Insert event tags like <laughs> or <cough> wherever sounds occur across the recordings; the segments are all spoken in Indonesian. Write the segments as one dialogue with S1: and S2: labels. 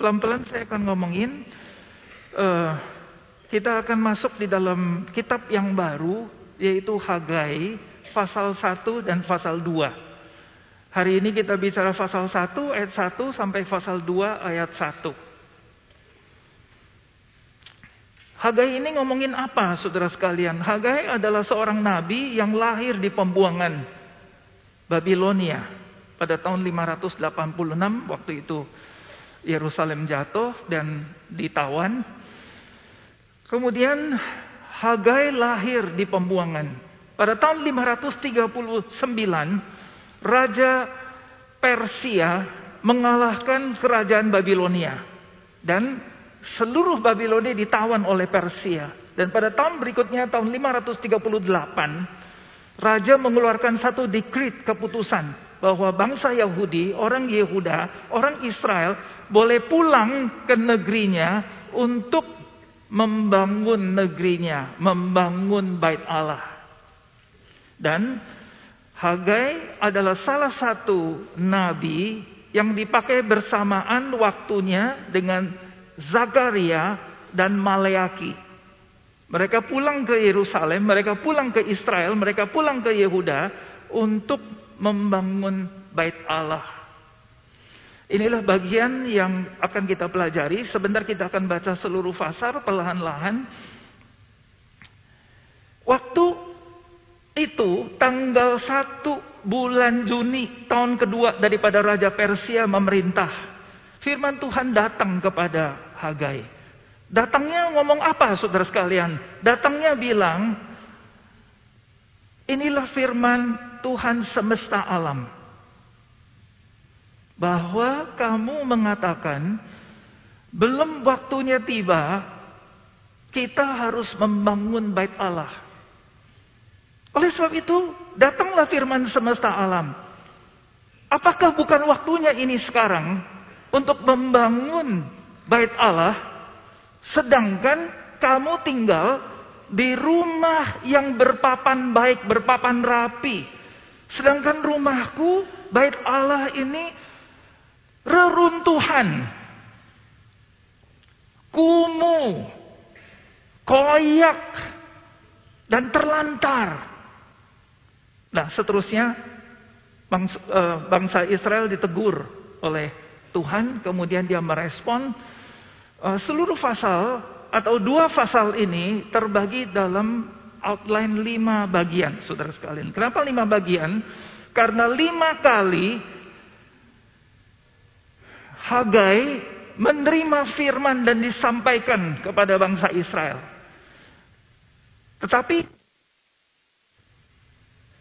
S1: Pelan-pelan saya akan ngomongin, uh, kita akan masuk di dalam kitab yang baru, yaitu Hagai, pasal 1 dan pasal 2. Hari ini kita bicara pasal 1 ayat 1 sampai pasal 2 ayat 1. Hagai ini ngomongin apa saudara sekalian? Hagai adalah seorang nabi yang lahir di pembuangan Babilonia pada tahun 586 waktu itu Yerusalem jatuh dan ditawan. Kemudian Hagai lahir di pembuangan. Pada tahun 539, Raja Persia mengalahkan kerajaan Babilonia. Dan seluruh Babilonia ditawan oleh Persia. Dan pada tahun berikutnya, tahun 538, Raja mengeluarkan satu dekrit keputusan bahwa bangsa Yahudi, orang Yehuda, orang Israel boleh pulang ke negerinya untuk membangun negerinya, membangun bait Allah. Dan Hagai adalah salah satu nabi yang dipakai bersamaan waktunya dengan Zakaria dan Maleaki. Mereka pulang ke Yerusalem, mereka pulang ke Israel, mereka pulang ke Yehuda untuk membangun bait Allah. Inilah bagian yang akan kita pelajari. Sebentar kita akan baca seluruh fasar perlahan-lahan. Waktu itu tanggal 1 bulan Juni tahun kedua daripada Raja Persia memerintah. Firman Tuhan datang kepada Hagai. Datangnya ngomong apa saudara sekalian? Datangnya bilang, inilah firman Tuhan semesta alam. Bahwa kamu mengatakan belum waktunya tiba kita harus membangun bait Allah. Oleh sebab itu, datanglah firman semesta alam. Apakah bukan waktunya ini sekarang untuk membangun bait Allah sedangkan kamu tinggal di rumah yang berpapan baik, berpapan rapi, Sedangkan rumahku, bait Allah ini reruntuhan. Kumuh, koyak, dan terlantar. Nah seterusnya bangsa, uh, bangsa Israel ditegur oleh Tuhan. Kemudian dia merespon. Uh, seluruh pasal atau dua pasal ini terbagi dalam outline lima bagian, saudara sekalian. Kenapa lima bagian? Karena lima kali Hagai menerima firman dan disampaikan kepada bangsa Israel. Tetapi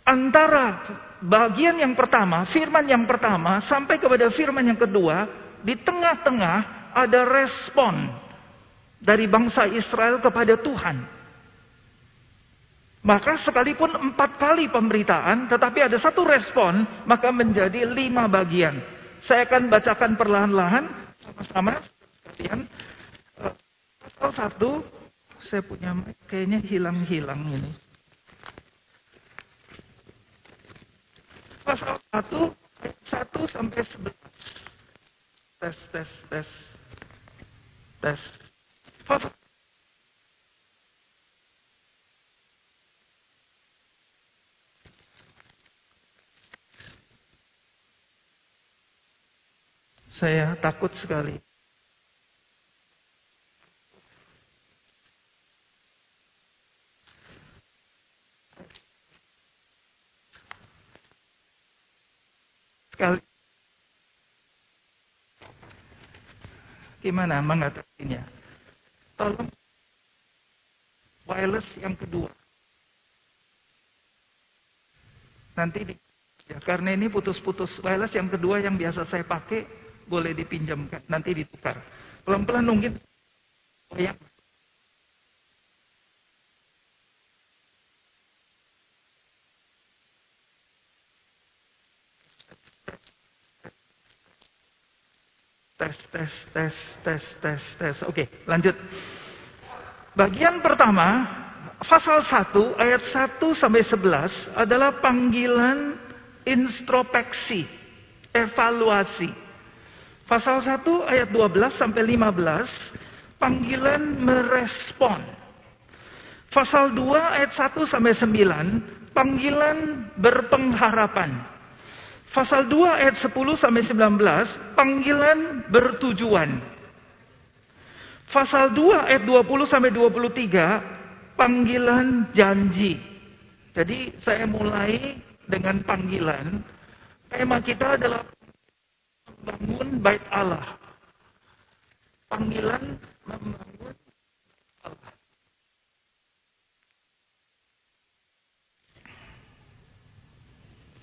S1: antara bagian yang pertama, firman yang pertama sampai kepada firman yang kedua, di tengah-tengah ada respon dari bangsa Israel kepada Tuhan. Maka sekalipun empat kali pemberitaan, tetapi ada satu respon, maka menjadi lima bagian. Saya akan bacakan perlahan-lahan, sama-sama. Kalian, eh, pasal satu, saya punya kayaknya hilang-hilang ini. Pasal satu, satu sampai sebelas. Tes, tes, tes, tes. Pasal Saya takut sekali. Sekali. Gimana mengatasinya? Tolong wireless yang kedua. Nanti di, ya, karena ini putus-putus wireless yang kedua yang biasa saya pakai boleh dipinjamkan, nanti ditukar. Pelan-pelan mungkin ya. Tes, tes, tes, tes, tes, tes. Oke, lanjut. Bagian pertama, pasal 1 ayat 1 sampai 11 adalah panggilan introspeksi, evaluasi. Pasal 1 ayat 12 sampai 15, panggilan merespon. Pasal 2 ayat 1 sampai 9, panggilan berpengharapan. Pasal 2 ayat 10 sampai 19, panggilan bertujuan. Pasal 2 ayat 20 sampai 23, panggilan janji. Jadi saya mulai dengan panggilan. Tema kita adalah membangun bait Allah. Panggilan membangun Allah.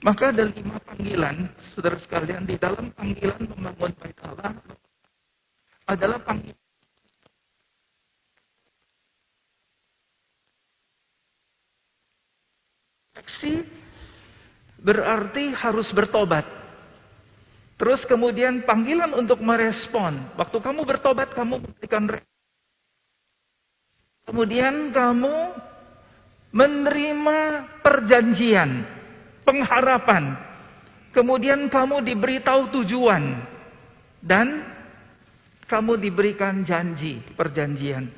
S1: Maka ada lima panggilan, saudara sekalian, di dalam panggilan membangun bait Allah adalah panggilan berarti harus bertobat. Terus kemudian panggilan untuk merespon. Waktu kamu bertobat, kamu berikan Kemudian kamu menerima perjanjian, pengharapan. Kemudian kamu diberitahu tujuan. Dan kamu diberikan janji, perjanjian.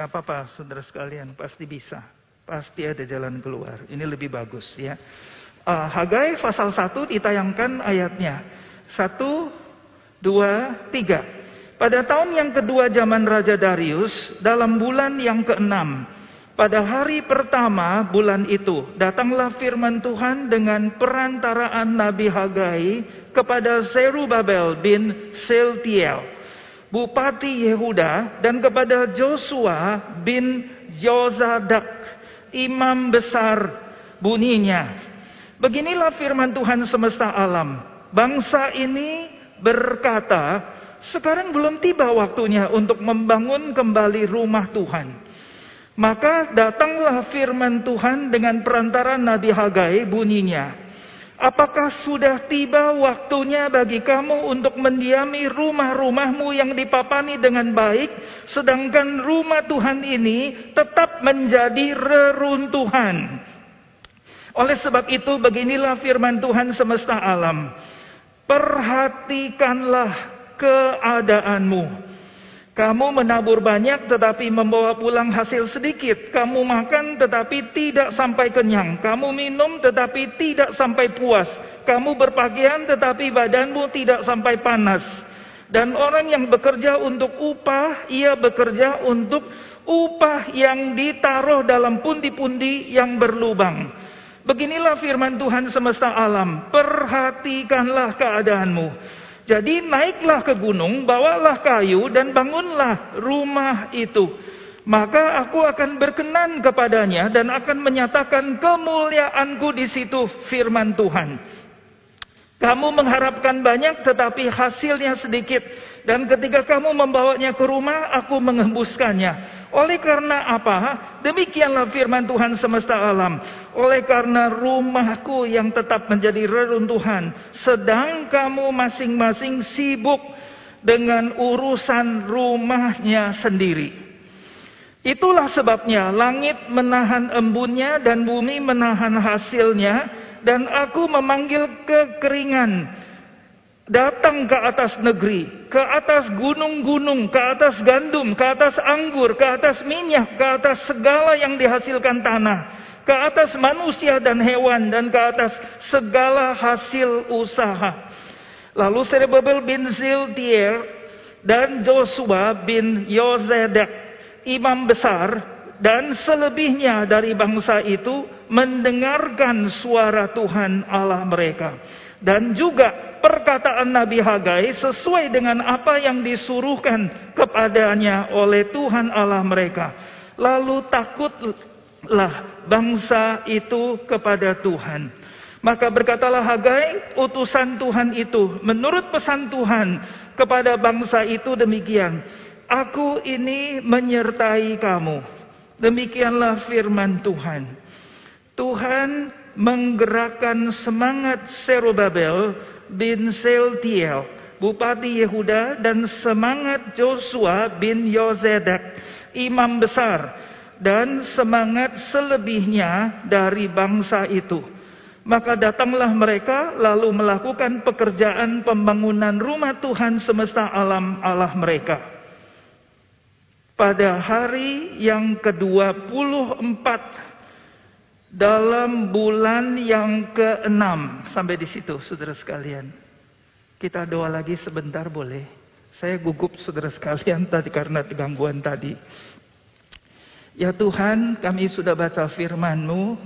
S1: Nggak apa-apa, saudara sekalian, pasti bisa. Pasti ada jalan keluar. Ini lebih bagus ya. Uh, Hagai pasal 1 ditayangkan ayatnya. 1, 2, 3. Pada tahun yang kedua zaman Raja Darius, dalam bulan yang keenam, pada hari pertama bulan itu, datanglah firman Tuhan dengan perantaraan Nabi Hagai kepada Zerubabel bin Seltiel Bupati Yehuda dan kepada Joshua bin Yozadak, imam besar bunyinya. Beginilah firman Tuhan semesta alam. Bangsa ini berkata, sekarang belum tiba waktunya untuk membangun kembali rumah Tuhan. Maka datanglah firman Tuhan dengan perantara Nabi Hagai bunyinya. Apakah sudah tiba waktunya bagi kamu untuk mendiami rumah-rumahmu yang dipapani dengan baik, sedangkan rumah Tuhan ini tetap menjadi reruntuhan? Oleh sebab itu, beginilah firman Tuhan semesta alam: perhatikanlah keadaanmu kamu menabur banyak tetapi membawa pulang hasil sedikit. Kamu makan tetapi tidak sampai kenyang. Kamu minum tetapi tidak sampai puas. Kamu berpakaian tetapi badanmu tidak sampai panas. Dan orang yang bekerja untuk upah, ia bekerja untuk upah yang ditaruh dalam pundi-pundi yang berlubang. Beginilah firman Tuhan semesta alam. Perhatikanlah keadaanmu. Jadi naiklah ke gunung, bawalah kayu dan bangunlah rumah itu. Maka aku akan berkenan kepadanya dan akan menyatakan kemuliaanku di situ firman Tuhan. Kamu mengharapkan banyak tetapi hasilnya sedikit. Dan ketika kamu membawanya ke rumah, aku mengembuskannya. Oleh karena apa? Demikianlah firman Tuhan semesta alam. Oleh karena rumahku yang tetap menjadi reruntuhan. Sedang kamu masing-masing sibuk dengan urusan rumahnya sendiri. Itulah sebabnya langit menahan embunnya dan bumi menahan hasilnya. Dan aku memanggil kekeringan datang ke atas negeri, ke atas gunung-gunung, ke atas gandum, ke atas anggur, ke atas minyak, ke atas segala yang dihasilkan tanah, ke atas manusia dan hewan, dan ke atas segala hasil usaha. Lalu Serebabel bin Ziltier dan Joshua bin Yozedak, imam besar, dan selebihnya dari bangsa itu mendengarkan suara Tuhan Allah mereka. Dan juga perkataan Nabi Hagai sesuai dengan apa yang disuruhkan kepadanya oleh Tuhan Allah mereka. Lalu takutlah bangsa itu kepada Tuhan. Maka berkatalah Hagai, utusan Tuhan itu, menurut pesan Tuhan kepada bangsa itu demikian. Aku ini menyertai kamu. Demikianlah firman Tuhan. Tuhan menggerakkan semangat Serubabel bin Seltiel, Bupati Yehuda dan semangat Joshua bin Yozedak, imam besar dan semangat selebihnya dari bangsa itu. Maka datanglah mereka lalu melakukan pekerjaan pembangunan rumah Tuhan semesta alam Allah mereka. Pada hari yang ke-24 dalam bulan yang ke-6 sampai di situ saudara sekalian. Kita doa lagi sebentar boleh? Saya gugup saudara sekalian <laughs> tadi karena gangguan tadi. Ya Tuhan, kami sudah baca firman-Mu.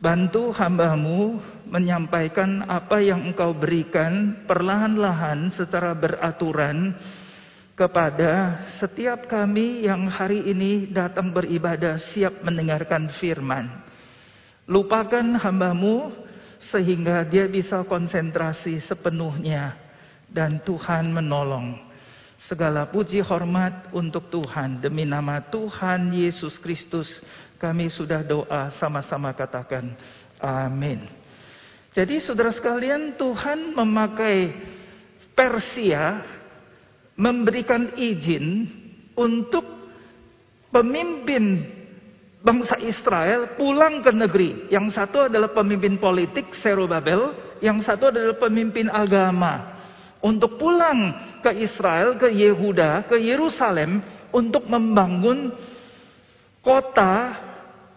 S1: Bantu hambamu menyampaikan apa yang engkau berikan perlahan-lahan secara beraturan kepada setiap kami yang hari ini datang beribadah siap mendengarkan firman. Lupakan hambamu sehingga dia bisa konsentrasi sepenuhnya dan Tuhan menolong. Segala puji hormat untuk Tuhan. Demi nama Tuhan Yesus Kristus kami sudah doa sama-sama katakan amin. Jadi saudara sekalian Tuhan memakai Persia memberikan izin untuk pemimpin bangsa Israel pulang ke negeri. Yang satu adalah pemimpin politik Serubabel, yang satu adalah pemimpin agama untuk pulang ke Israel, ke Yehuda, ke Yerusalem untuk membangun kota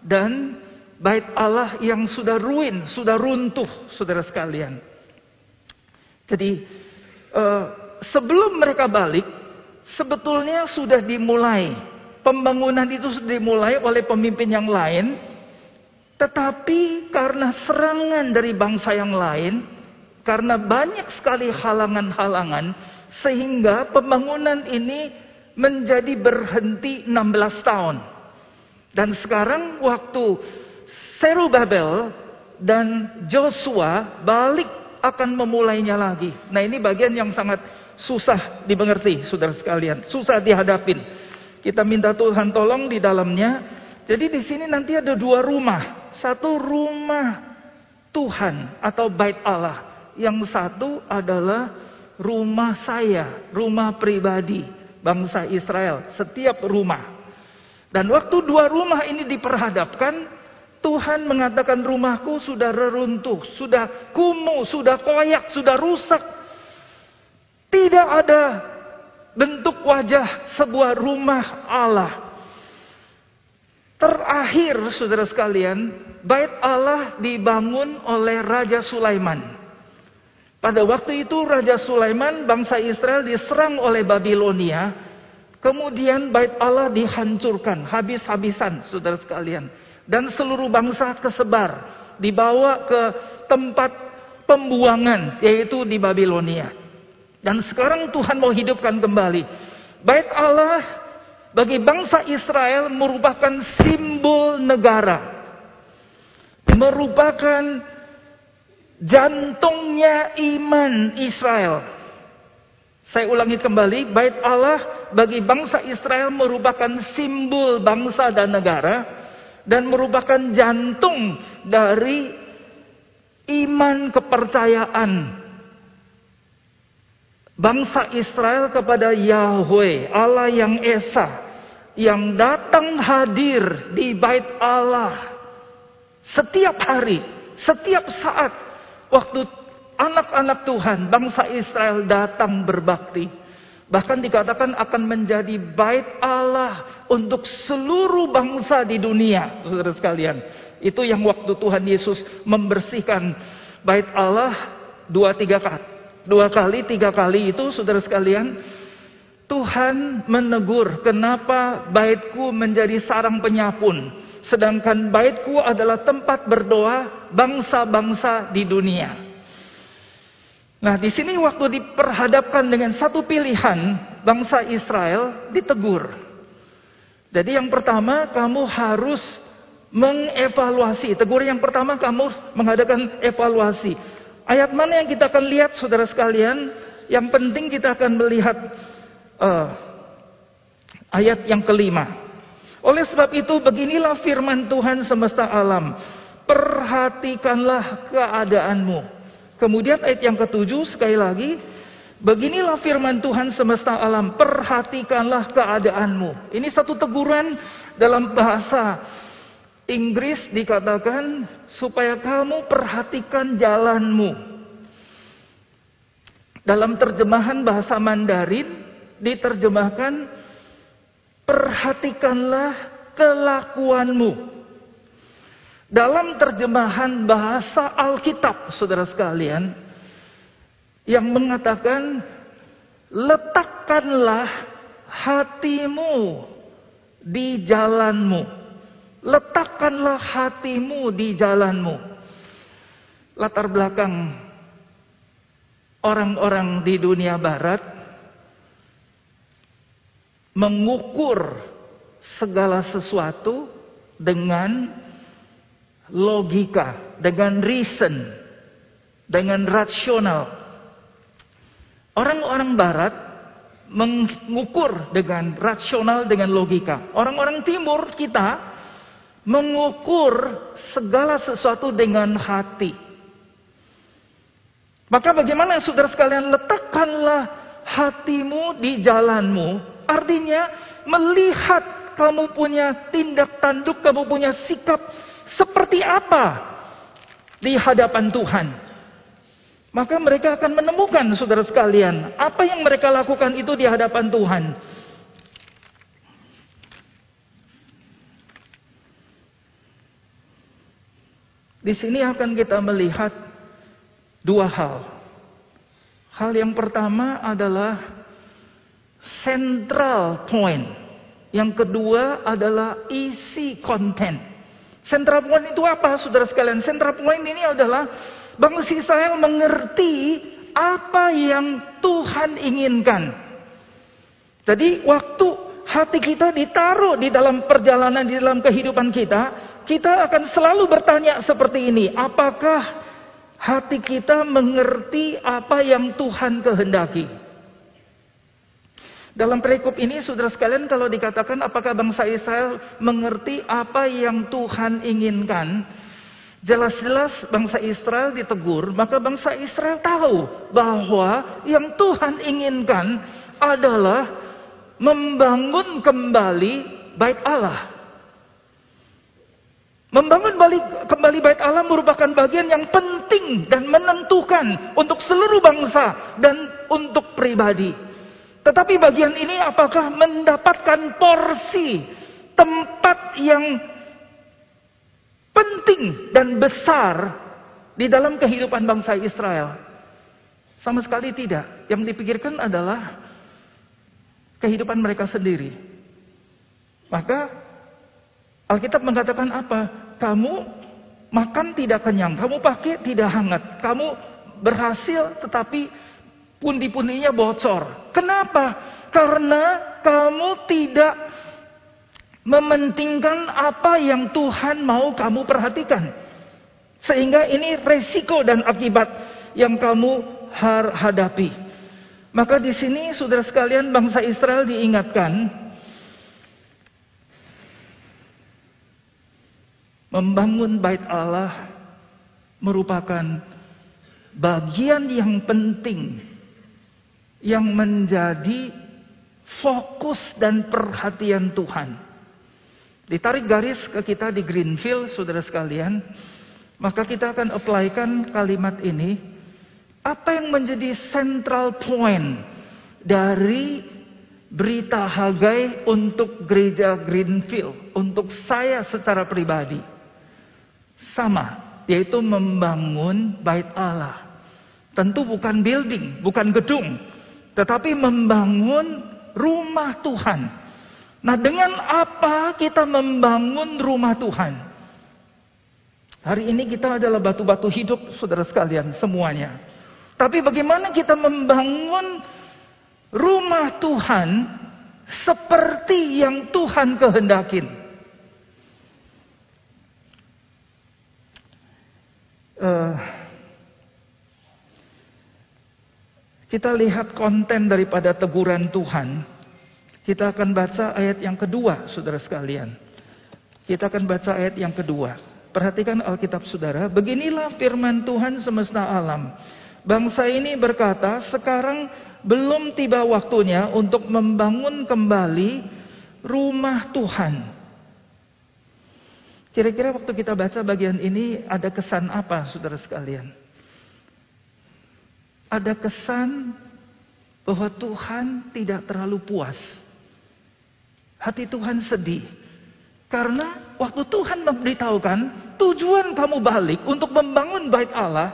S1: dan bait Allah yang sudah ruin, sudah runtuh, saudara sekalian. Jadi uh, sebelum mereka balik, sebetulnya sudah dimulai pembangunan itu dimulai oleh pemimpin yang lain, tetapi karena serangan dari bangsa yang lain, karena banyak sekali halangan-halangan sehingga pembangunan ini menjadi berhenti 16 tahun. Dan sekarang waktu Serubabel dan Joshua balik akan memulainya lagi. Nah ini bagian yang sangat susah dimengerti saudara sekalian. Susah dihadapin. Kita minta Tuhan tolong di dalamnya. Jadi di sini nanti ada dua rumah. Satu rumah Tuhan atau bait Allah yang satu adalah rumah saya, rumah pribadi bangsa Israel, setiap rumah. Dan waktu dua rumah ini diperhadapkan, Tuhan mengatakan rumahku sudah reruntuh, sudah kumuh, sudah koyak, sudah rusak. Tidak ada bentuk wajah sebuah rumah Allah. Terakhir saudara sekalian, bait Allah dibangun oleh Raja Sulaiman. Pada waktu itu Raja Sulaiman bangsa Israel diserang oleh Babilonia. Kemudian bait Allah dihancurkan habis-habisan saudara sekalian. Dan seluruh bangsa kesebar. Dibawa ke tempat pembuangan yaitu di Babilonia. Dan sekarang Tuhan mau hidupkan kembali. Bait Allah bagi bangsa Israel merupakan simbol negara. Merupakan jantungnya iman Israel. Saya ulangi kembali, bait Allah bagi bangsa Israel merupakan simbol bangsa dan negara dan merupakan jantung dari iman kepercayaan bangsa Israel kepada Yahweh, Allah yang esa, yang datang hadir di bait Allah setiap hari, setiap saat Waktu anak-anak Tuhan, bangsa Israel datang berbakti. Bahkan dikatakan akan menjadi bait Allah untuk seluruh bangsa di dunia. Saudara sekalian. Itu yang waktu Tuhan Yesus membersihkan bait Allah dua tiga kali. Dua kali, tiga kali itu saudara sekalian. Tuhan menegur kenapa baitku menjadi sarang penyapun. Sedangkan baitku adalah tempat berdoa bangsa-bangsa di dunia. Nah, di sini waktu diperhadapkan dengan satu pilihan bangsa Israel ditegur. Jadi yang pertama kamu harus mengevaluasi. Teguran yang pertama kamu mengadakan evaluasi. Ayat mana yang kita akan lihat saudara sekalian? Yang penting kita akan melihat uh, ayat yang kelima. Oleh sebab itu beginilah firman Tuhan semesta alam. Perhatikanlah keadaanmu. Kemudian ayat yang ketujuh sekali lagi. Beginilah firman Tuhan semesta alam, perhatikanlah keadaanmu. Ini satu teguran dalam bahasa Inggris dikatakan supaya kamu perhatikan jalanmu. Dalam terjemahan bahasa Mandarin diterjemahkan perhatikanlah kelakuanmu. Dalam terjemahan bahasa Alkitab, saudara sekalian, yang mengatakan letakkanlah hatimu di jalanmu. Letakkanlah hatimu di jalanmu. Latar belakang orang-orang di dunia barat mengukur segala sesuatu dengan logika, dengan reason, dengan rasional. Orang-orang barat mengukur dengan rasional, dengan logika. Orang-orang timur kita mengukur segala sesuatu dengan hati. Maka bagaimana saudara sekalian letakkanlah hatimu di jalanmu. Artinya melihat kamu punya tindak tanduk, kamu punya sikap seperti apa di hadapan Tuhan. Maka mereka akan menemukan saudara sekalian, apa yang mereka lakukan itu di hadapan Tuhan. Di sini akan kita melihat dua hal. Hal yang pertama adalah central point. Yang kedua adalah isi konten. Central point itu apa saudara sekalian? Central point ini adalah bangsa Israel mengerti apa yang Tuhan inginkan. Jadi waktu hati kita ditaruh di dalam perjalanan, di dalam kehidupan kita, kita akan selalu bertanya seperti ini, apakah hati kita mengerti apa yang Tuhan kehendaki? Dalam perikop ini, saudara sekalian, kalau dikatakan apakah bangsa Israel mengerti apa yang Tuhan inginkan, jelas-jelas bangsa Israel ditegur, maka bangsa Israel tahu bahwa yang Tuhan inginkan adalah membangun kembali bait Allah. Membangun balik, kembali bait Allah merupakan bagian yang penting dan menentukan untuk seluruh bangsa dan untuk pribadi. Tetapi bagian ini apakah mendapatkan porsi tempat yang penting dan besar di dalam kehidupan bangsa Israel? Sama sekali tidak. Yang dipikirkan adalah kehidupan mereka sendiri. Maka Alkitab mengatakan apa? Kamu makan tidak kenyang, kamu pakai tidak hangat, kamu berhasil tetapi pundi-pundinya bocor. Kenapa? Karena kamu tidak mementingkan apa yang Tuhan mau kamu perhatikan. Sehingga ini resiko dan akibat yang kamu hadapi. Maka di sini saudara sekalian bangsa Israel diingatkan Membangun bait Allah merupakan bagian yang penting yang menjadi fokus dan perhatian Tuhan. Ditarik garis ke kita di Greenfield, saudara sekalian, maka kita akan apply-kan kalimat ini. Apa yang menjadi central point dari berita Hagai untuk gereja Greenfield, untuk saya secara pribadi? Sama, yaitu membangun bait Allah. Tentu bukan building, bukan gedung, tetapi membangun rumah Tuhan. Nah, dengan apa kita membangun rumah Tuhan? Hari ini kita adalah batu-batu hidup, saudara sekalian, semuanya. Tapi bagaimana kita membangun rumah Tuhan seperti yang Tuhan kehendakin? Uh, kita lihat konten daripada teguran Tuhan. Kita akan baca ayat yang kedua, saudara sekalian. Kita akan baca ayat yang kedua. Perhatikan Alkitab saudara. Beginilah firman Tuhan semesta alam. Bangsa ini berkata, sekarang belum tiba waktunya untuk membangun kembali rumah Tuhan. Kira-kira waktu kita baca bagian ini ada kesan apa saudara sekalian? Ada kesan bahwa Tuhan tidak terlalu puas. Hati Tuhan sedih. Karena waktu Tuhan memberitahukan tujuan kamu balik untuk membangun bait Allah.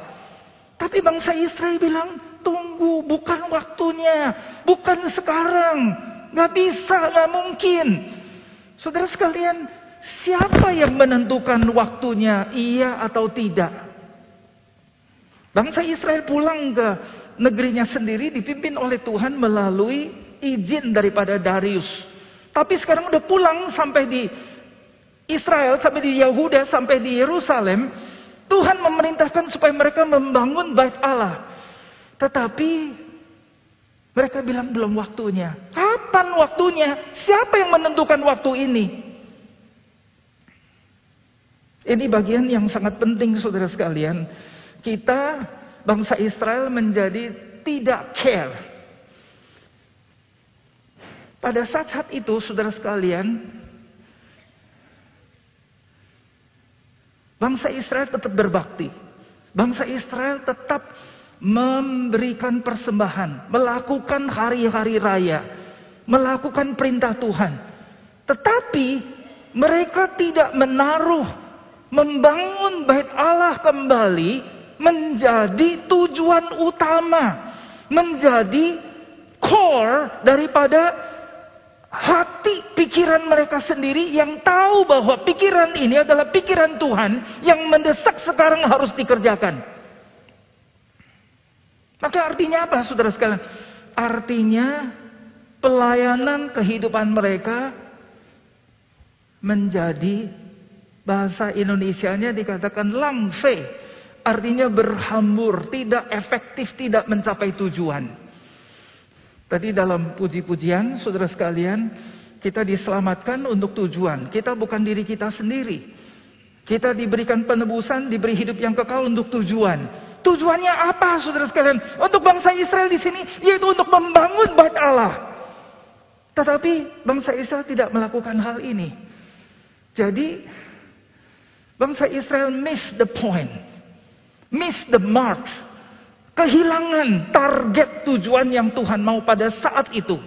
S1: Tapi bangsa Israel bilang, tunggu bukan waktunya. Bukan sekarang. Gak bisa, gak mungkin. Saudara sekalian, Siapa yang menentukan waktunya iya atau tidak? Bangsa Israel pulang ke negerinya sendiri dipimpin oleh Tuhan melalui izin daripada Darius. Tapi sekarang udah pulang sampai di Israel, sampai di Yehuda, sampai di Yerusalem. Tuhan memerintahkan supaya mereka membangun bait Allah. Tetapi mereka bilang belum waktunya. Kapan waktunya? Siapa yang menentukan waktu ini? Ini bagian yang sangat penting saudara sekalian. Kita bangsa Israel menjadi tidak care. Pada saat-saat itu saudara sekalian, bangsa Israel tetap berbakti. Bangsa Israel tetap memberikan persembahan, melakukan hari-hari raya, melakukan perintah Tuhan. Tetapi mereka tidak menaruh membangun bait Allah kembali menjadi tujuan utama, menjadi core daripada hati pikiran mereka sendiri yang tahu bahwa pikiran ini adalah pikiran Tuhan yang mendesak sekarang harus dikerjakan. Maka artinya apa saudara sekalian? Artinya pelayanan kehidupan mereka menjadi Bahasa Indonesianya dikatakan langse. Artinya berhambur, tidak efektif, tidak mencapai tujuan. Tadi dalam puji-pujian, saudara sekalian, kita diselamatkan untuk tujuan. Kita bukan diri kita sendiri. Kita diberikan penebusan, diberi hidup yang kekal untuk tujuan. Tujuannya apa, saudara sekalian? Untuk bangsa Israel di sini, yaitu untuk membangun bait Allah. Tetapi bangsa Israel tidak melakukan hal ini. Jadi Bangsa Israel miss the point. Miss the mark. Kehilangan target tujuan yang Tuhan mau pada saat itu.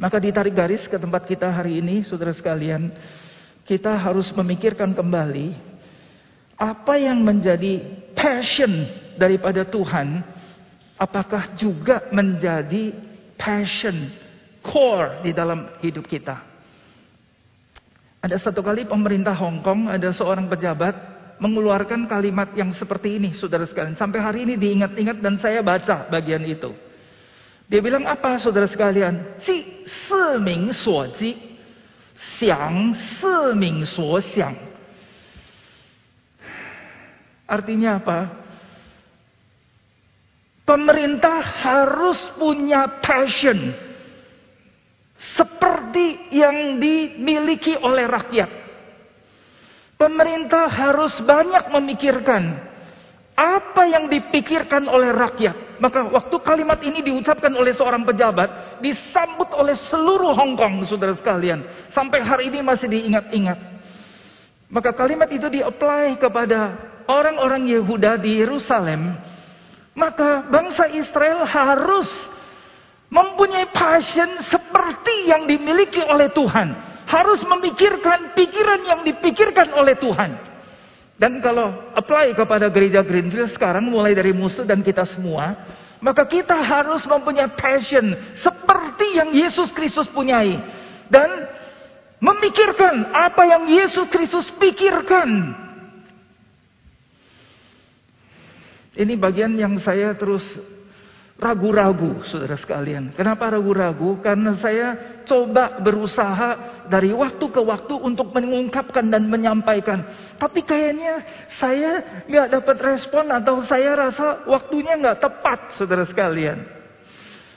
S1: Maka ditarik garis ke tempat kita hari ini, saudara sekalian. Kita harus memikirkan kembali apa yang menjadi passion daripada Tuhan, apakah juga menjadi passion core di dalam hidup kita. Ada satu kali pemerintah Hong Kong, ada seorang pejabat mengeluarkan kalimat yang seperti ini, saudara sekalian. Sampai hari ini diingat-ingat dan saya baca bagian itu. Dia bilang apa, saudara sekalian? Ji seming suo ji, xiang suo xiang. Artinya apa? Pemerintah harus punya passion seperti yang dimiliki oleh rakyat. Pemerintah harus banyak memikirkan apa yang dipikirkan oleh rakyat. Maka waktu kalimat ini diucapkan oleh seorang pejabat, disambut oleh seluruh Hong Kong, saudara sekalian. Sampai hari ini masih diingat-ingat. Maka kalimat itu di-apply kepada orang-orang Yehuda di Yerusalem. Maka bangsa Israel harus mempunyai passion seperti yang dimiliki oleh Tuhan. Harus memikirkan pikiran yang dipikirkan oleh Tuhan. Dan kalau apply kepada gereja Greenfield sekarang mulai dari musuh dan kita semua, maka kita harus mempunyai passion seperti yang Yesus Kristus punyai dan memikirkan apa yang Yesus Kristus pikirkan. Ini bagian yang saya terus ragu-ragu, saudara sekalian. Kenapa ragu-ragu? Karena saya coba berusaha dari waktu ke waktu untuk mengungkapkan dan menyampaikan. Tapi kayaknya saya nggak dapat respon atau saya rasa waktunya nggak tepat, saudara sekalian.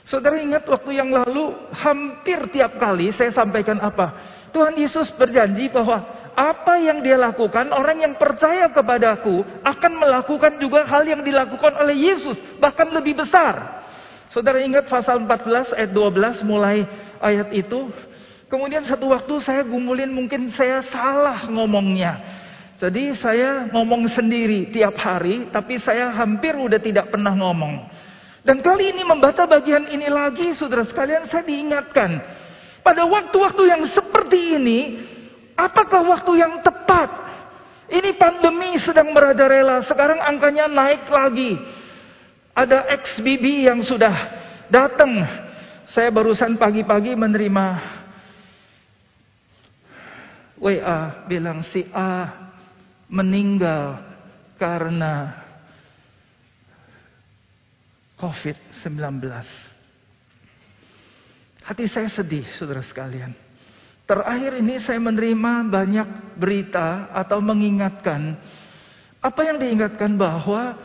S1: Saudara ingat waktu yang lalu hampir tiap kali saya sampaikan apa? Tuhan Yesus berjanji bahwa apa yang dia lakukan, orang yang percaya kepadaku akan melakukan juga hal yang dilakukan oleh Yesus, bahkan lebih besar. Saudara ingat pasal 14 ayat 12 mulai ayat itu. Kemudian satu waktu saya gumulin mungkin saya salah ngomongnya. Jadi saya ngomong sendiri tiap hari, tapi saya hampir udah tidak pernah ngomong. Dan kali ini membaca bagian ini lagi, saudara sekalian, saya diingatkan. Pada waktu-waktu yang seperti ini, apakah waktu yang tepat? Ini pandemi sedang merajalela, sekarang angkanya naik lagi. Ada XBB yang sudah datang. Saya barusan pagi-pagi menerima WA bilang si A meninggal karena COVID-19. Hati saya sedih, saudara sekalian. Terakhir ini saya menerima banyak berita atau mengingatkan. Apa yang diingatkan bahwa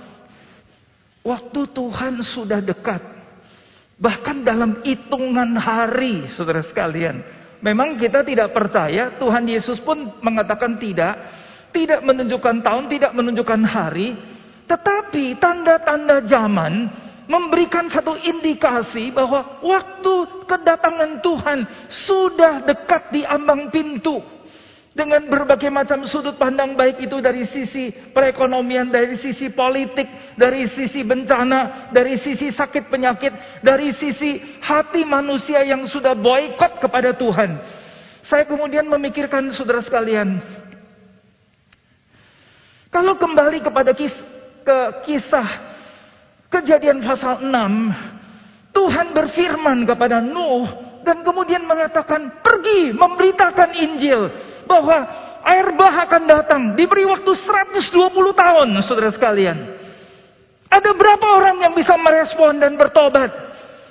S1: waktu Tuhan sudah dekat. Bahkan dalam hitungan hari, saudara sekalian. Memang kita tidak percaya, Tuhan Yesus pun mengatakan tidak. Tidak menunjukkan tahun, tidak menunjukkan hari. Tetapi tanda-tanda zaman memberikan satu indikasi bahwa waktu kedatangan Tuhan sudah dekat di ambang pintu. Dengan berbagai macam sudut pandang baik itu dari sisi perekonomian, dari sisi politik, dari sisi bencana, dari sisi sakit penyakit, dari sisi hati manusia yang sudah boykot kepada Tuhan. Saya kemudian memikirkan saudara sekalian, kalau kembali kepada kis, ke kisah Kejadian pasal 6, Tuhan berfirman kepada Nuh dan kemudian mengatakan, "Pergi memberitakan Injil bahwa air bah akan datang." Diberi waktu 120 tahun, Saudara sekalian. Ada berapa orang yang bisa merespon dan bertobat?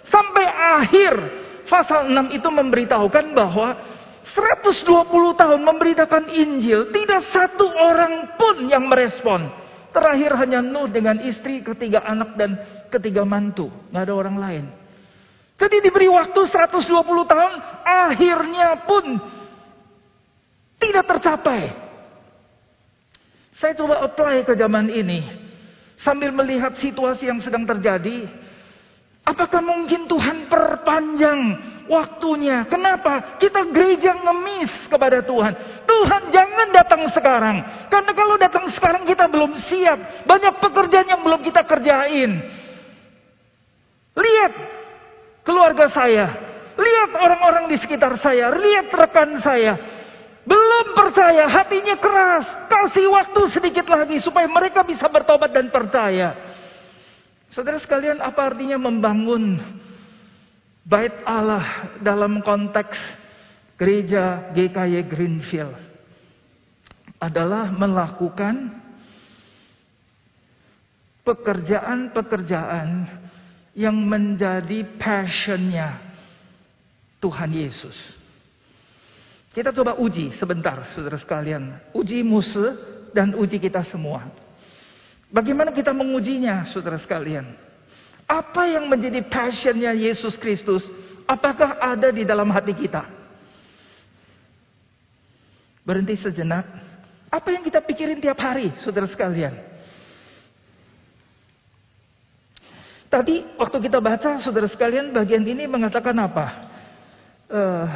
S1: Sampai akhir pasal 6 itu memberitahukan bahwa 120 tahun memberitakan Injil, tidak satu orang pun yang merespon. Terakhir hanya Nuh dengan istri, ketiga anak dan ketiga mantu. Nggak ada orang lain. Jadi diberi waktu 120 tahun, akhirnya pun tidak tercapai. Saya coba apply ke zaman ini. Sambil melihat situasi yang sedang terjadi. Apakah mungkin Tuhan perpanjang waktunya. Kenapa? Kita gereja ngemis kepada Tuhan. Tuhan jangan datang sekarang. Karena kalau datang sekarang kita belum siap. Banyak pekerjaan yang belum kita kerjain. Lihat keluarga saya. Lihat orang-orang di sekitar saya. Lihat rekan saya. Belum percaya, hatinya keras. Kasih waktu sedikit lagi supaya mereka bisa bertobat dan percaya. Saudara sekalian, apa artinya membangun Bait Allah dalam konteks gereja GKY Greenfield adalah melakukan pekerjaan-pekerjaan yang menjadi passionnya Tuhan Yesus. Kita coba uji sebentar, saudara sekalian. Uji Musa dan uji kita semua. Bagaimana kita mengujinya, saudara sekalian? Apa yang menjadi passionnya Yesus Kristus? Apakah ada di dalam hati kita? Berhenti sejenak. Apa yang kita pikirin tiap hari, saudara sekalian? Tadi waktu kita baca, saudara sekalian, bagian ini mengatakan apa? Uh,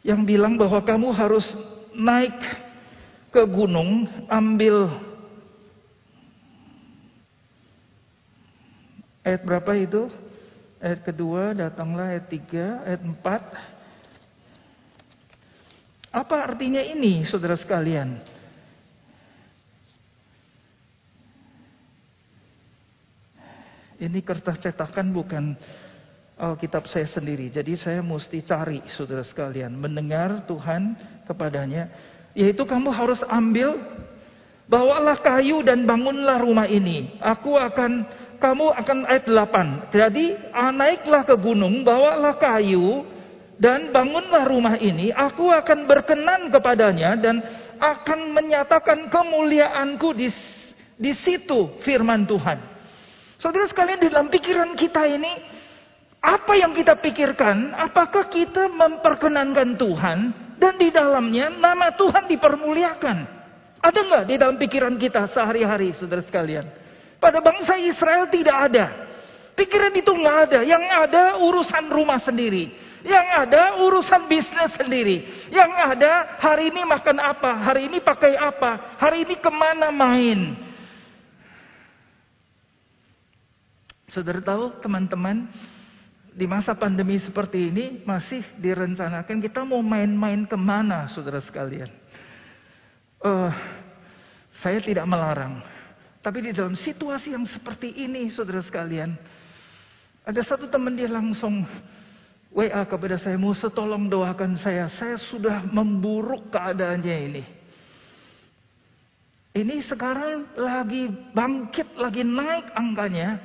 S1: yang bilang bahwa kamu harus naik ke gunung, ambil ayat berapa itu? Ayat kedua, datanglah ayat tiga, ayat empat. Apa artinya ini, saudara sekalian? Ini kertas cetakan bukan Alkitab saya sendiri. Jadi saya mesti cari saudara sekalian. Mendengar Tuhan kepadanya. Yaitu kamu harus ambil Bawalah kayu dan bangunlah rumah ini. Aku akan kamu akan ayat 8. Jadi naiklah ke gunung, bawalah kayu dan bangunlah rumah ini. Aku akan berkenan kepadanya dan akan menyatakan kemuliaanku di di situ firman Tuhan. Saudara sekalian di dalam pikiran kita ini apa yang kita pikirkan? Apakah kita memperkenankan Tuhan dan di dalamnya nama Tuhan dipermuliakan? Ada nggak di dalam pikiran kita sehari-hari, saudara sekalian? Pada bangsa Israel tidak ada. Pikiran itu nggak ada. Yang ada urusan rumah sendiri. Yang ada urusan bisnis sendiri. Yang ada hari ini makan apa, hari ini pakai apa, hari ini ke mana main. Saudara tahu teman-teman, di masa pandemi seperti ini masih direncanakan kita mau main-main ke mana saudara sekalian. Uh, saya tidak melarang. Tapi di dalam situasi yang seperti ini, saudara sekalian, ada satu teman dia langsung WA kepada saya, Musa tolong doakan saya, saya sudah memburuk keadaannya ini. Ini sekarang lagi bangkit, lagi naik angkanya.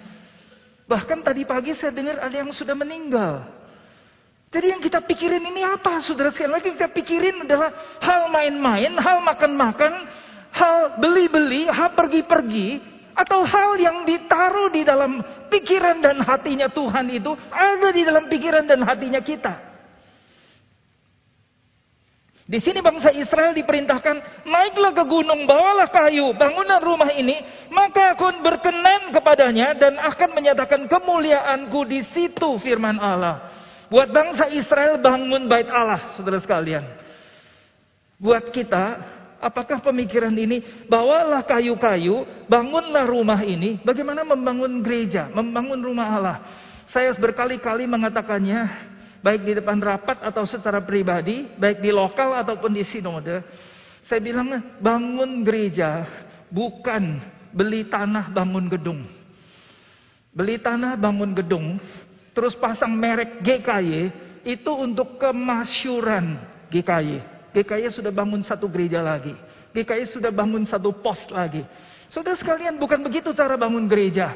S1: Bahkan tadi pagi saya dengar ada yang sudah meninggal. Jadi yang kita pikirin ini apa saudara sekalian? Lagi kita pikirin adalah hal main-main, hal makan-makan, hal beli-beli, hal pergi-pergi, atau hal yang ditaruh di dalam pikiran dan hatinya Tuhan itu ada di dalam pikiran dan hatinya kita. Di sini bangsa Israel diperintahkan, naiklah ke gunung, bawalah kayu, bangunan rumah ini, maka aku berkenan kepadanya dan akan menyatakan kemuliaanku di situ firman Allah. Buat bangsa Israel bangun bait Allah, saudara sekalian. Buat kita, apakah pemikiran ini, bawalah kayu-kayu, bangunlah rumah ini, bagaimana membangun gereja, membangun rumah Allah. Saya berkali-kali mengatakannya, baik di depan rapat atau secara pribadi, baik di lokal ataupun di sinode. Saya bilang, bangun gereja, bukan beli tanah bangun gedung. Beli tanah bangun gedung, terus pasang merek GKY itu untuk kemasyuran GKY. GKY sudah bangun satu gereja lagi. GKY sudah bangun satu pos lagi. Saudara sekalian, bukan begitu cara bangun gereja.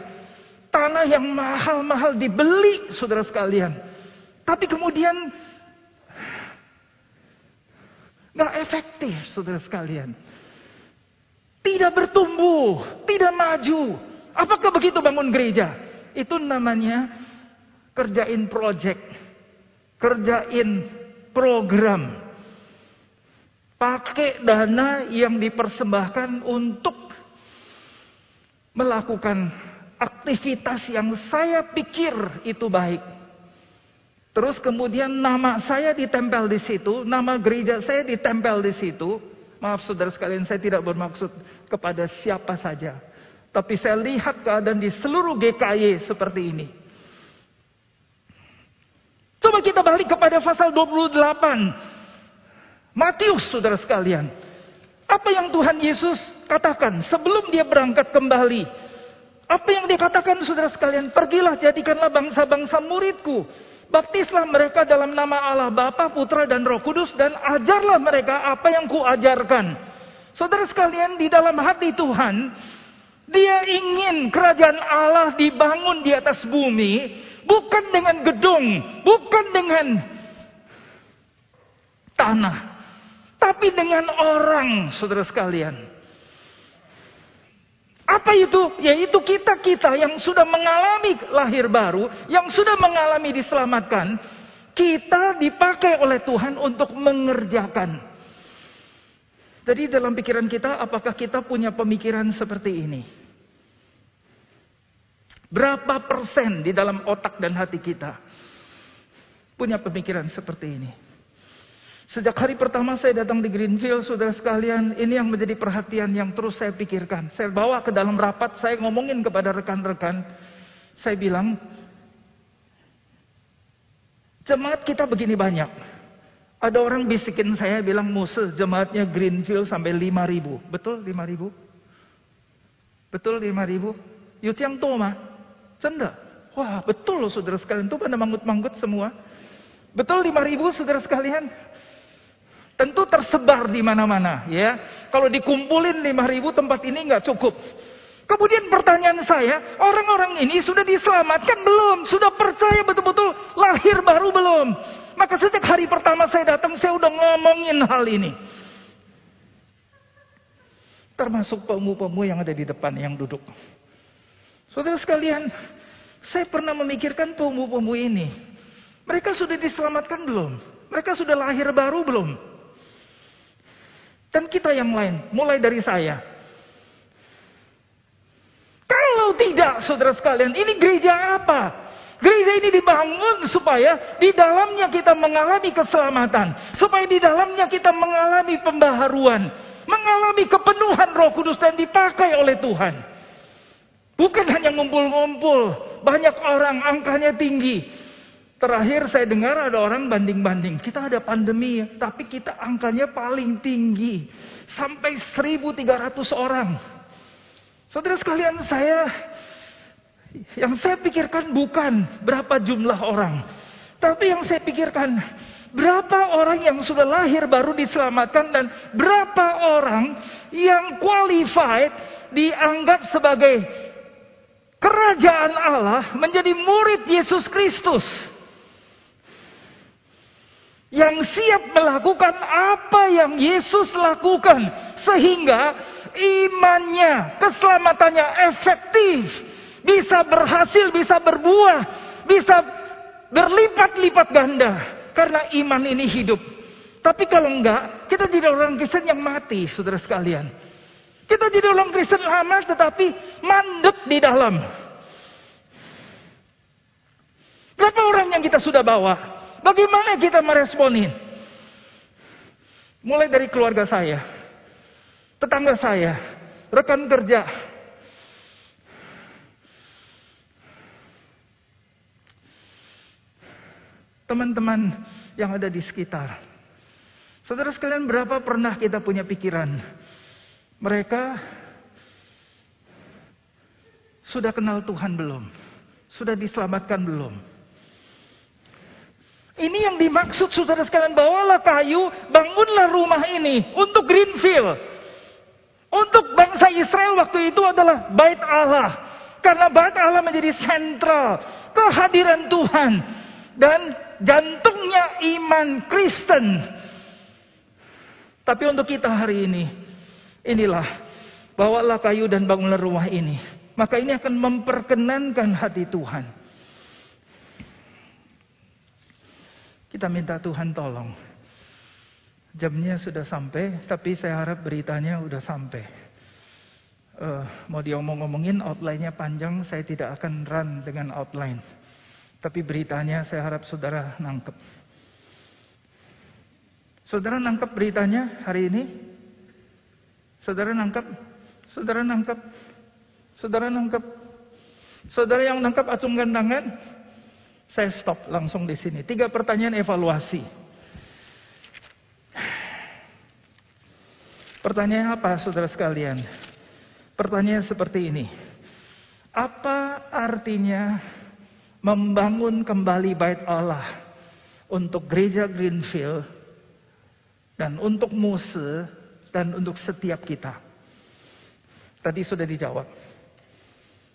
S1: Tanah yang mahal-mahal dibeli, saudara sekalian. Tapi kemudian nggak efektif, saudara sekalian. Tidak bertumbuh, tidak maju. Apakah begitu bangun gereja? Itu namanya kerjain project, kerjain program. Pakai dana yang dipersembahkan untuk melakukan aktivitas yang saya pikir itu baik. Terus kemudian nama saya ditempel di situ, nama gereja saya ditempel di situ. Maaf saudara sekalian, saya tidak bermaksud kepada siapa saja. Tapi saya lihat keadaan di seluruh GKY seperti ini. Coba kita balik kepada pasal 28. Matius saudara sekalian. Apa yang Tuhan Yesus katakan sebelum dia berangkat kembali? Apa yang dia katakan saudara sekalian? Pergilah jadikanlah bangsa-bangsa muridku. Baptislah mereka dalam nama Allah Bapa, Putra dan Roh Kudus dan ajarlah mereka apa yang kuajarkan. Saudara sekalian di dalam hati Tuhan, dia ingin kerajaan Allah dibangun di atas bumi Bukan dengan gedung, bukan dengan tanah, tapi dengan orang, saudara sekalian. Apa itu? Yaitu kita-kita yang sudah mengalami lahir baru, yang sudah mengalami diselamatkan, kita dipakai oleh Tuhan untuk mengerjakan. Jadi dalam pikiran kita, apakah kita punya pemikiran seperti ini? Berapa persen di dalam otak dan hati kita punya pemikiran seperti ini? Sejak hari pertama saya datang di Greenfield, saudara sekalian, ini yang menjadi perhatian yang terus saya pikirkan. Saya bawa ke dalam rapat, saya ngomongin kepada rekan-rekan. Saya bilang, jemaat kita begini banyak. Ada orang bisikin saya bilang, Musa, jemaatnya Greenfield sampai 5 ribu. Betul 5 ribu? Betul 5 ribu? Yuciang Toma. Cenda. Wah betul loh saudara sekalian. Itu pada manggut-manggut semua. Betul lima ribu saudara sekalian. Tentu tersebar di mana-mana, ya. Kalau dikumpulin 5000 tempat ini nggak cukup. Kemudian pertanyaan saya, orang-orang ini sudah diselamatkan belum? Sudah percaya betul-betul lahir baru belum? Maka sejak hari pertama saya datang, saya udah ngomongin hal ini. Termasuk pemuda-pemuda yang ada di depan yang duduk. Saudara sekalian, saya pernah memikirkan pemuda-pemuda ini. Mereka sudah diselamatkan belum? Mereka sudah lahir baru belum? Dan kita yang lain, mulai dari saya. Kalau tidak, saudara sekalian, ini gereja apa? Gereja ini dibangun supaya di dalamnya kita mengalami keselamatan. Supaya di dalamnya kita mengalami pembaharuan. Mengalami kepenuhan roh kudus dan dipakai oleh Tuhan. Bukan hanya ngumpul-ngumpul. Banyak orang angkanya tinggi. Terakhir saya dengar ada orang banding-banding. Kita ada pandemi, tapi kita angkanya paling tinggi. Sampai 1.300 orang. Saudara sekalian, saya yang saya pikirkan bukan berapa jumlah orang. Tapi yang saya pikirkan, berapa orang yang sudah lahir baru diselamatkan dan berapa orang yang qualified dianggap sebagai kerajaan Allah menjadi murid Yesus Kristus yang siap melakukan apa yang Yesus lakukan sehingga imannya, keselamatannya efektif, bisa berhasil, bisa berbuah, bisa berlipat-lipat ganda karena iman ini hidup. Tapi kalau enggak, kita jadi orang Kristen yang mati, saudara sekalian. Kita jadi orang Kristen lama tetapi mandek di dalam. Berapa orang yang kita sudah bawa? Bagaimana kita meresponin? Mulai dari keluarga saya, tetangga saya, rekan kerja. Teman-teman yang ada di sekitar. Saudara sekalian, berapa pernah kita punya pikiran? Mereka sudah kenal Tuhan belum? Sudah diselamatkan belum? Ini yang dimaksud saudara sekalian, bawalah kayu, bangunlah rumah ini untuk Greenfield. Untuk bangsa Israel waktu itu adalah bait Allah. Karena bait Allah menjadi sentral kehadiran Tuhan dan jantungnya iman Kristen. Tapi untuk kita hari ini, inilah bawalah kayu dan bangunlah rumah ini. Maka ini akan memperkenankan hati Tuhan. Kita minta Tuhan tolong. Jamnya sudah sampai, tapi saya harap beritanya sudah sampai. Uh, mau diomong-ngomongin outline-nya panjang, saya tidak akan run dengan outline. Tapi beritanya saya harap saudara nangkep. Saudara nangkep beritanya hari ini? Saudara nangkep? Saudara nangkep? Saudara nangkep? Saudara yang nangkep acungkan tangan. Saya stop langsung di sini. Tiga pertanyaan evaluasi. Pertanyaan apa saudara sekalian? Pertanyaan seperti ini. Apa artinya membangun kembali bait Allah untuk gereja Greenfield dan untuk Muse dan untuk setiap kita? Tadi sudah dijawab.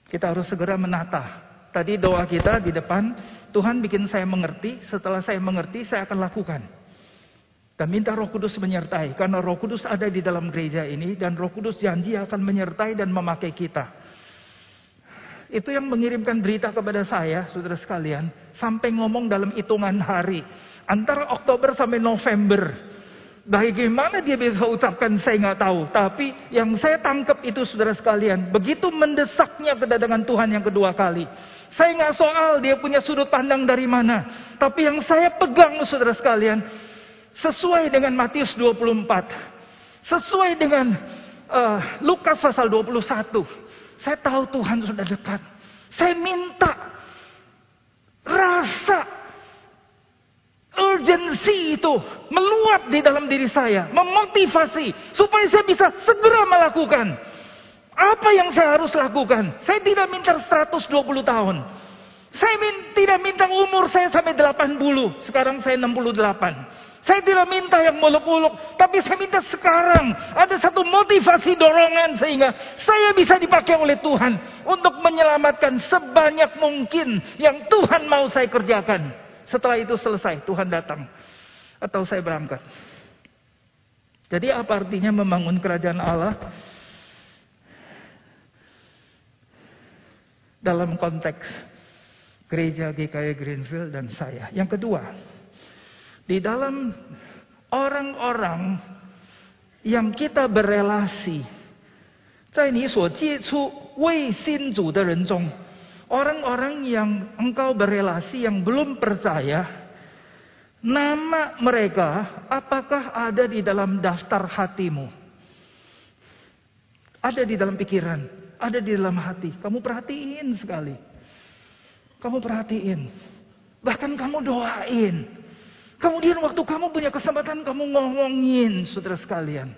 S1: Kita harus segera menata. Tadi doa kita di depan Tuhan bikin saya mengerti, setelah saya mengerti saya akan lakukan. Dan minta roh kudus menyertai. Karena roh kudus ada di dalam gereja ini. Dan roh kudus janji akan menyertai dan memakai kita. Itu yang mengirimkan berita kepada saya, saudara sekalian. Sampai ngomong dalam hitungan hari. Antara Oktober sampai November. Bagaimana dia bisa ucapkan saya nggak tahu. Tapi yang saya tangkap itu saudara sekalian. Begitu mendesaknya kedatangan Tuhan yang kedua kali. Saya nggak soal dia punya sudut pandang dari mana. Tapi yang saya pegang saudara sekalian. Sesuai dengan Matius 24. Sesuai dengan uh, Lukas pasal 21. Saya tahu Tuhan sudah dekat. Saya minta rasa urgensi itu meluap di dalam diri saya, memotivasi supaya saya bisa segera melakukan. Apa yang saya harus lakukan? Saya tidak minta 120 tahun. Saya min, tidak minta umur saya sampai 80. Sekarang saya 68. Saya tidak minta yang muluk-muluk, tapi saya minta sekarang ada satu motivasi dorongan sehingga saya bisa dipakai oleh Tuhan untuk menyelamatkan sebanyak mungkin yang Tuhan mau saya kerjakan. Setelah itu selesai, Tuhan datang atau saya berangkat. Jadi apa artinya membangun kerajaan Allah? Dalam konteks gereja GKI Greenfield dan saya. Yang kedua, di dalam orang-orang yang kita berrelasi, orang-orang yang engkau berrelasi yang belum percaya, nama mereka apakah ada di dalam daftar hatimu? Ada di dalam pikiran, ada di dalam hati. Kamu perhatiin sekali. Kamu perhatiin. Bahkan kamu doain. Kemudian waktu kamu punya kesempatan kamu ngomongin saudara sekalian.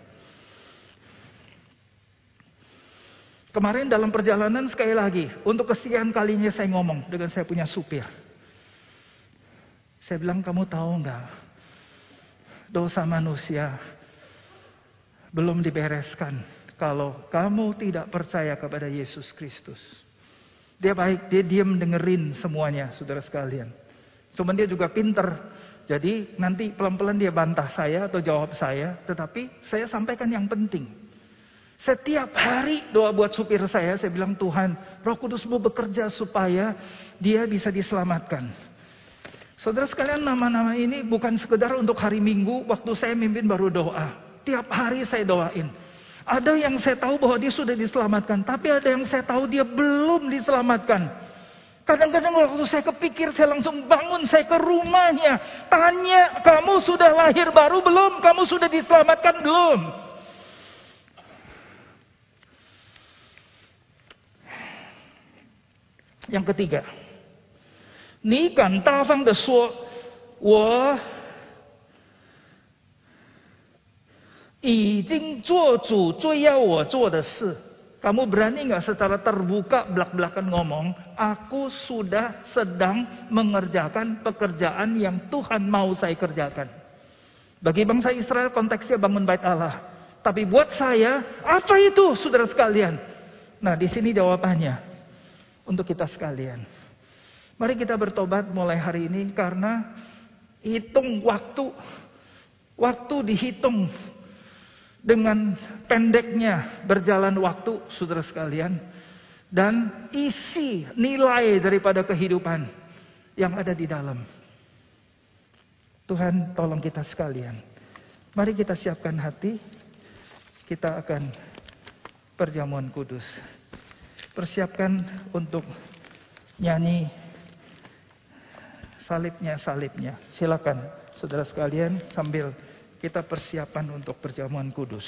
S1: Kemarin dalam perjalanan sekali lagi, untuk kesekian kalinya saya ngomong dengan saya punya supir. Saya bilang kamu tahu nggak dosa manusia belum dibereskan kalau kamu tidak percaya kepada Yesus Kristus. Dia baik, dia diam dengerin semuanya, saudara sekalian. Cuman dia juga pinter jadi nanti pelan-pelan dia bantah saya atau jawab saya, tetapi saya sampaikan yang penting. Setiap hari doa buat supir saya, saya bilang Tuhan, Roh Kudus mau bekerja supaya dia bisa diselamatkan. Saudara sekalian, nama-nama ini bukan sekedar untuk hari Minggu, waktu saya mimpin baru doa. Tiap hari saya doain. Ada yang saya tahu bahwa dia sudah diselamatkan, tapi ada yang saya tahu dia belum diselamatkan. Kadang-kadang waktu saya kepikir, saya langsung bangun, saya ke rumahnya. Tanya, kamu sudah lahir baru belum? Kamu sudah diselamatkan belum? Yang ketiga, ni kan dafang de suo, wo 已经做主最要我做的事。kamu berani nggak secara terbuka belak-belakan ngomong, aku sudah sedang mengerjakan pekerjaan yang Tuhan mau saya kerjakan. Bagi bangsa Israel konteksnya bangun bait Allah. Tapi buat saya, apa itu saudara sekalian? Nah di sini jawabannya untuk kita sekalian. Mari kita bertobat mulai hari ini karena hitung waktu. Waktu dihitung dengan pendeknya berjalan waktu, saudara sekalian, dan isi nilai daripada kehidupan yang ada di dalam. Tuhan tolong kita sekalian. Mari kita siapkan hati. Kita akan perjamuan kudus. Persiapkan untuk nyanyi salibnya salibnya. Silakan saudara sekalian sambil kita persiapan untuk perjamuan kudus.